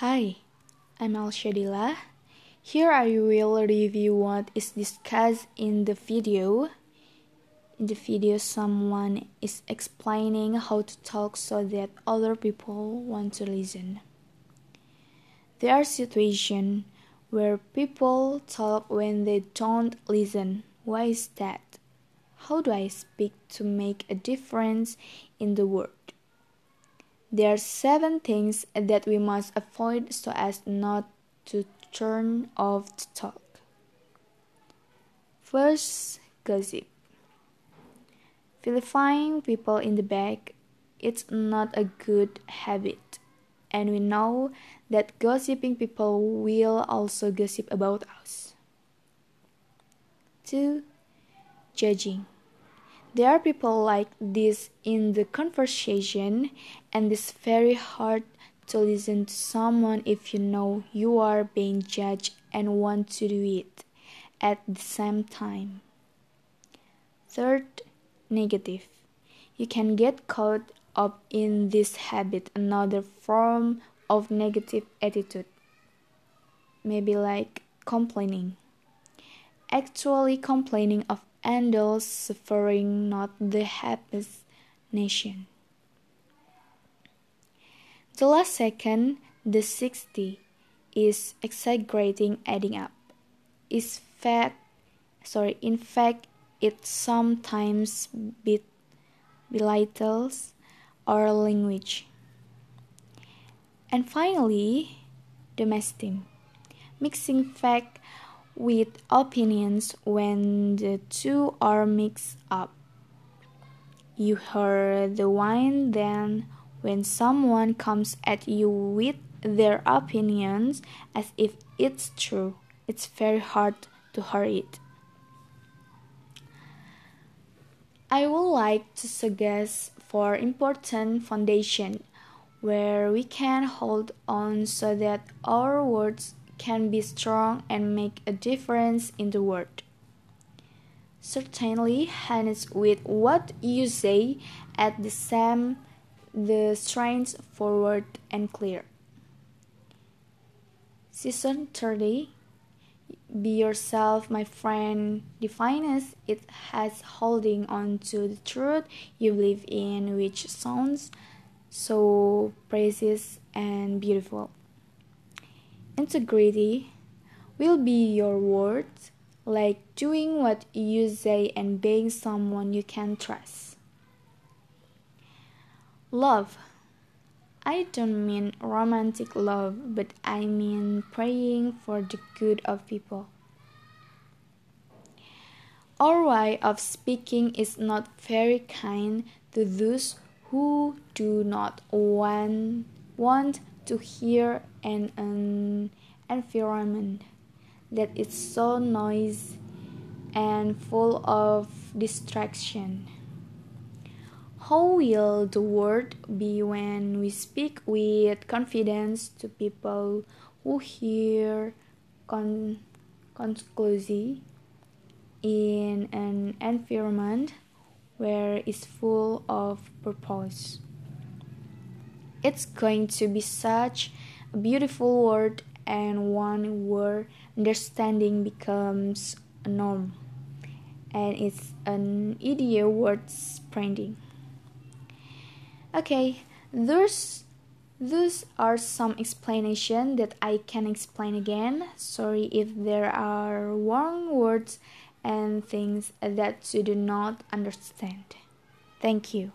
Hi, I'm Al Shadila. Here I will review what is discussed in the video. In the video, someone is explaining how to talk so that other people want to listen. There are situations where people talk when they don't listen. Why is that? How do I speak to make a difference in the world? There are seven things that we must avoid so as not to turn off the talk. First, gossip. Vilifying people in the back, it's not a good habit. And we know that gossiping people will also gossip about us. 2. Judging. There are people like this in the conversation, and it's very hard to listen to someone if you know you are being judged and want to do it at the same time. Third, negative. You can get caught up in this habit, another form of negative attitude. Maybe like complaining. Actually, complaining of Andals suffering, not the happiest nation. The last second, the 60, is exaggerating adding up. Is fact, sorry, in fact, it sometimes bit belittles our language. And finally, domestic, mixing fact with opinions when the two are mixed up. You heard the wine then when someone comes at you with their opinions as if it's true, it's very hard to hear it. I would like to suggest for important foundation where we can hold on so that our words can be strong and make a difference in the world. Certainly, harness with what you say at the same the strength forward and clear. Season 30 Be yourself, my friend. Defines it as holding on to the truth you believe in, which sounds so precious and beautiful. Integrity will be your words, like doing what you say and being someone you can trust. Love. I don't mean romantic love, but I mean praying for the good of people. Our way of speaking is not very kind to those who do not want, want to hear in an environment that is so noisy and full of distraction. How will the world be when we speak with confidence to people who hear con- conclusively in an environment where it's full of purpose? It's going to be such a beautiful world and one where understanding becomes a norm and it's an ideal word spreading. Okay, those those are some explanation that I can explain again. Sorry if there are wrong words and things that you do not understand. Thank you.